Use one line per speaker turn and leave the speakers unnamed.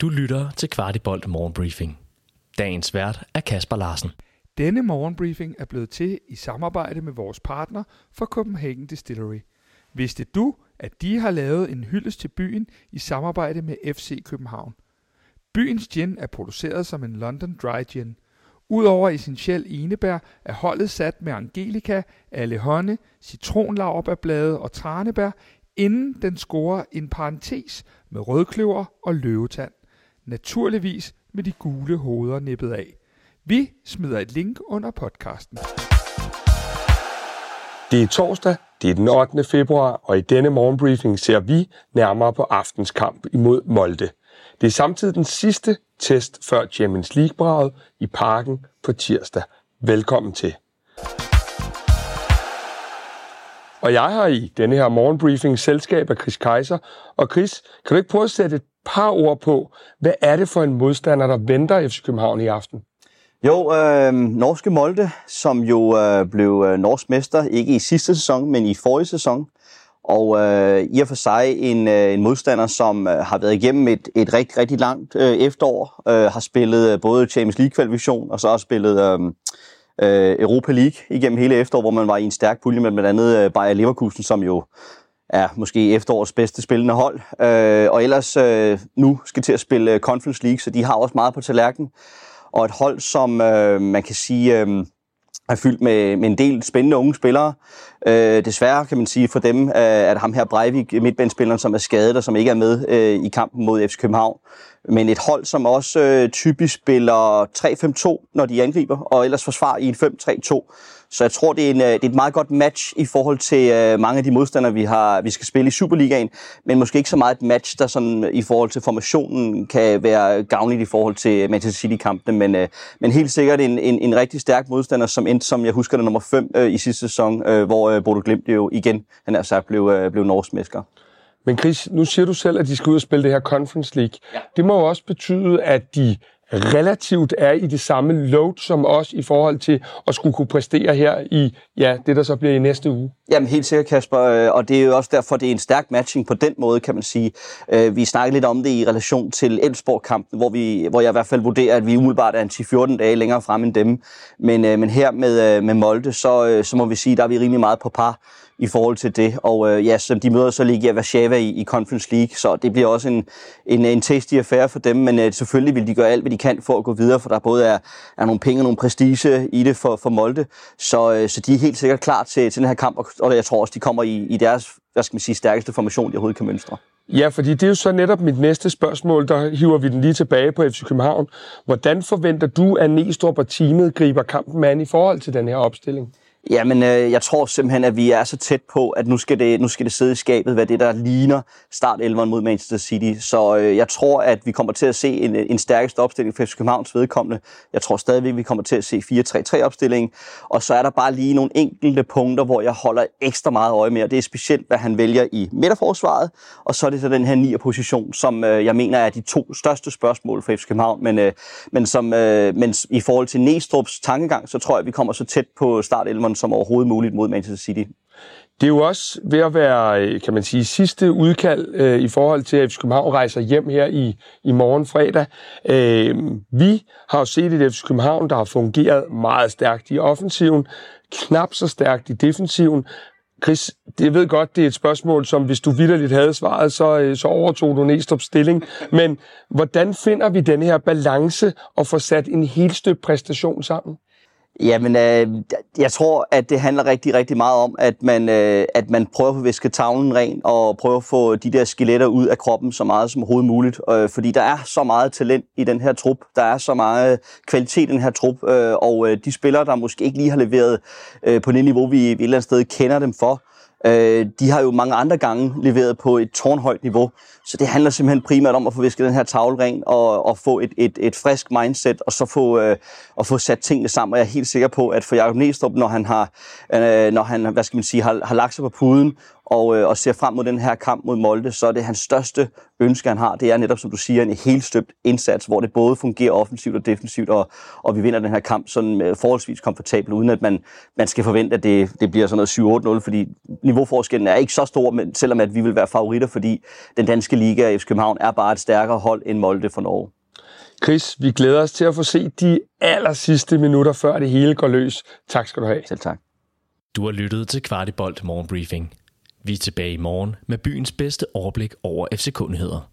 Du lytter til Kvartibolt Morgenbriefing. Dagens vært er Kasper Larsen.
Denne morgenbriefing er blevet til i samarbejde med vores partner fra Copenhagen Distillery. Vidste du, at de har lavet en hyldest til byen i samarbejde med FC København? Byens gin er produceret som en London Dry Gin. Udover essentiel enebær er holdet sat med angelika, allehånde, citronlaverbærblade og tranebær, inden den scorer en parentes med rødkløver og løvetand. Naturligvis med de gule hoveder nippet af. Vi smider et link under podcasten.
Det er torsdag, det er den 8. februar, og i denne morgenbriefing ser vi nærmere på aftens kamp imod Molde. Det er samtidig den sidste test før Champions League-braget i parken på tirsdag. Velkommen til. Og jeg har i denne her morgenbriefing selskab af Chris Kaiser. Og Chris, kan du ikke prøve at sætte et par ord på, hvad er det for en modstander, der venter FC København i aften?
Jo, øh, norske Molde, som jo øh, blev øh, norsk mester, ikke i sidste sæson, men i forrige sæson. Og øh, i og for sig en, øh, en modstander, som øh, har været igennem et, et rigtig, rigtig langt øh, efterår. Øh, har spillet øh, både Champions League-kvalifikation, og så har spillet øh, øh, Europa League igennem hele efteråret, hvor man var i en stærk pulje med blandt andet øh, Bayer Leverkusen, som jo er måske efterårets bedste spillende hold. Øh, og ellers øh, nu skal til at spille øh, Conference League, så de har også meget på tallerkenen. Og et hold, som øh, man kan sige... Øh, er fyldt med, med en del spændende unge spillere. Øh, desværre kan man sige for dem, øh, at ham her Breivik, midtbanespilleren, som er skadet og som ikke er med øh, i kampen mod FC København. Men et hold, som også øh, typisk spiller 3-5-2, når de angriber, og ellers forsvarer i en 5-3-2. Så jeg tror, det er, en, øh, det er et meget godt match i forhold til øh, mange af de modstandere, vi, har, vi skal spille i Superligaen, men måske ikke så meget et match, der sådan, i forhold til formationen kan være gavnligt i forhold til Manchester City-kampene, men, øh, men helt sikkert en, en, en rigtig stærk modstander, som endte, som jeg husker det, nummer 5 øh, i sidste sæson, øh, hvor øh, Bodo Glimt jo igen, han er sagt, blev, øh, blev norsk mesker.
Men Chris, nu siger du selv, at de skal ud og spille det her Conference League. Ja. Det må jo også betyde, at de relativt er i det samme load som os i forhold til at skulle kunne præstere her i ja, det, der så bliver i næste uge.
Jamen helt sikkert, Kasper, øh, og det er jo også derfor, det er en stærk matching på den måde, kan man sige. Øh, vi snakkede lidt om det i relation til Elfsborg-kampen, hvor, vi, hvor jeg i hvert fald vurderer, at vi umiddelbart er en 10-14 dage længere frem end dem. Men, øh, men her med, med Molde, så, så må vi sige, der er vi rimelig meget på par i forhold til det. Og øh, ja, som de møder så lige Warszawa i, i Conference League, så det bliver også en, en, en tasty affære for dem, men øh, selvfølgelig vil de gøre alt, hvad de kan for at gå videre, for der både er, er nogle penge og nogle prestige i det for, for Molde, så, øh, så de er helt sikkert klar til, til den her kamp, og jeg tror også, de kommer i, i deres hvad skal man sige, stærkeste formation, de overhovedet kan mønstre.
Ja, fordi det er jo så netop mit næste spørgsmål, der hiver vi den lige tilbage på FC København. Hvordan forventer du, at Næstrup og teamet griber kampen an i forhold til den her opstilling?
Jamen, øh, jeg tror simpelthen, at vi er så tæt på, at nu skal det, nu skal det sidde i skabet, hvad det der ligner start 11 mod Manchester City. Så øh, jeg tror, at vi kommer til at se en, en stærkest opstilling for FC Københavns vedkommende. Jeg tror stadigvæk, at vi kommer til at se 4-3-3 opstilling. Og så er der bare lige nogle enkelte punkter, hvor jeg holder ekstra meget øje med, og det er specielt, hvad han vælger i midterforsvaret. Og så er det så den her 9. position, som øh, jeg mener er de to største spørgsmål for FC København. Men, øh, men, som, øh, men i forhold til Næstrup's tankegang, så tror jeg, at vi kommer så tæt på start 11 som overhovedet muligt mod Manchester City.
Det er jo også ved at være, øh, kan man sige, sidste udkald øh, i forhold til, at FC København rejser hjem her i, i morgen fredag. Øh, vi har jo set et FC København, der har fungeret meget stærkt i offensiven, knap så stærkt i defensiven. Chris, jeg ved godt, det er et spørgsmål, som hvis du vidderligt havde svaret, så, øh, så overtog du Næstrup stilling. Men hvordan finder vi den her balance og får sat en helt støbt præstation sammen?
Jamen, øh, jeg tror, at det handler rigtig, rigtig meget om, at man, øh, at man prøver at viske tavlen ren og prøver at få de der skeletter ud af kroppen så meget som overhovedet muligt. Øh, fordi der er så meget talent i den her trup. Der er så meget øh, kvalitet i den her trup. Øh, og øh, de spillere, der måske ikke lige har leveret øh, på det niveau, vi, vi et eller andet sted kender dem for, Øh, de har jo mange andre gange leveret på et tårnhøjt niveau, så det handler simpelthen primært om at få visket den her tavle ren og, og få et, et, et frisk mindset, og så få, øh, og få sat tingene sammen. Og jeg er helt sikker på, at for Jacob Næstrup, når han har, øh, når han, hvad skal man sige, har, har lagt sig på puden og, øh, og ser frem mod den her kamp mod Molde, så er det hans største ønske, han har, det er netop, som du siger, en helt støbt indsats, hvor det både fungerer offensivt og defensivt, og, og vi vinder den her kamp sådan øh, forholdsvis komfortabelt, uden at man, man skal forvente, at det, det bliver sådan noget 7-8-0, fordi niveauforskellen er ikke så stor, men selvom at vi vil være favoritter, fordi den danske liga i FC København er bare et stærkere hold end Molde for Norge.
Chris, vi glæder os til at få se de aller sidste minutter, før det hele går løs. Tak skal du have.
Selv tak.
Du har lyttet til Kvartibolt Morgenbriefing. Vi er tilbage i morgen med byens bedste overblik over FC-kundigheder.